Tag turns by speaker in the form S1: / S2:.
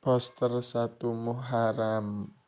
S1: poster satu Muharram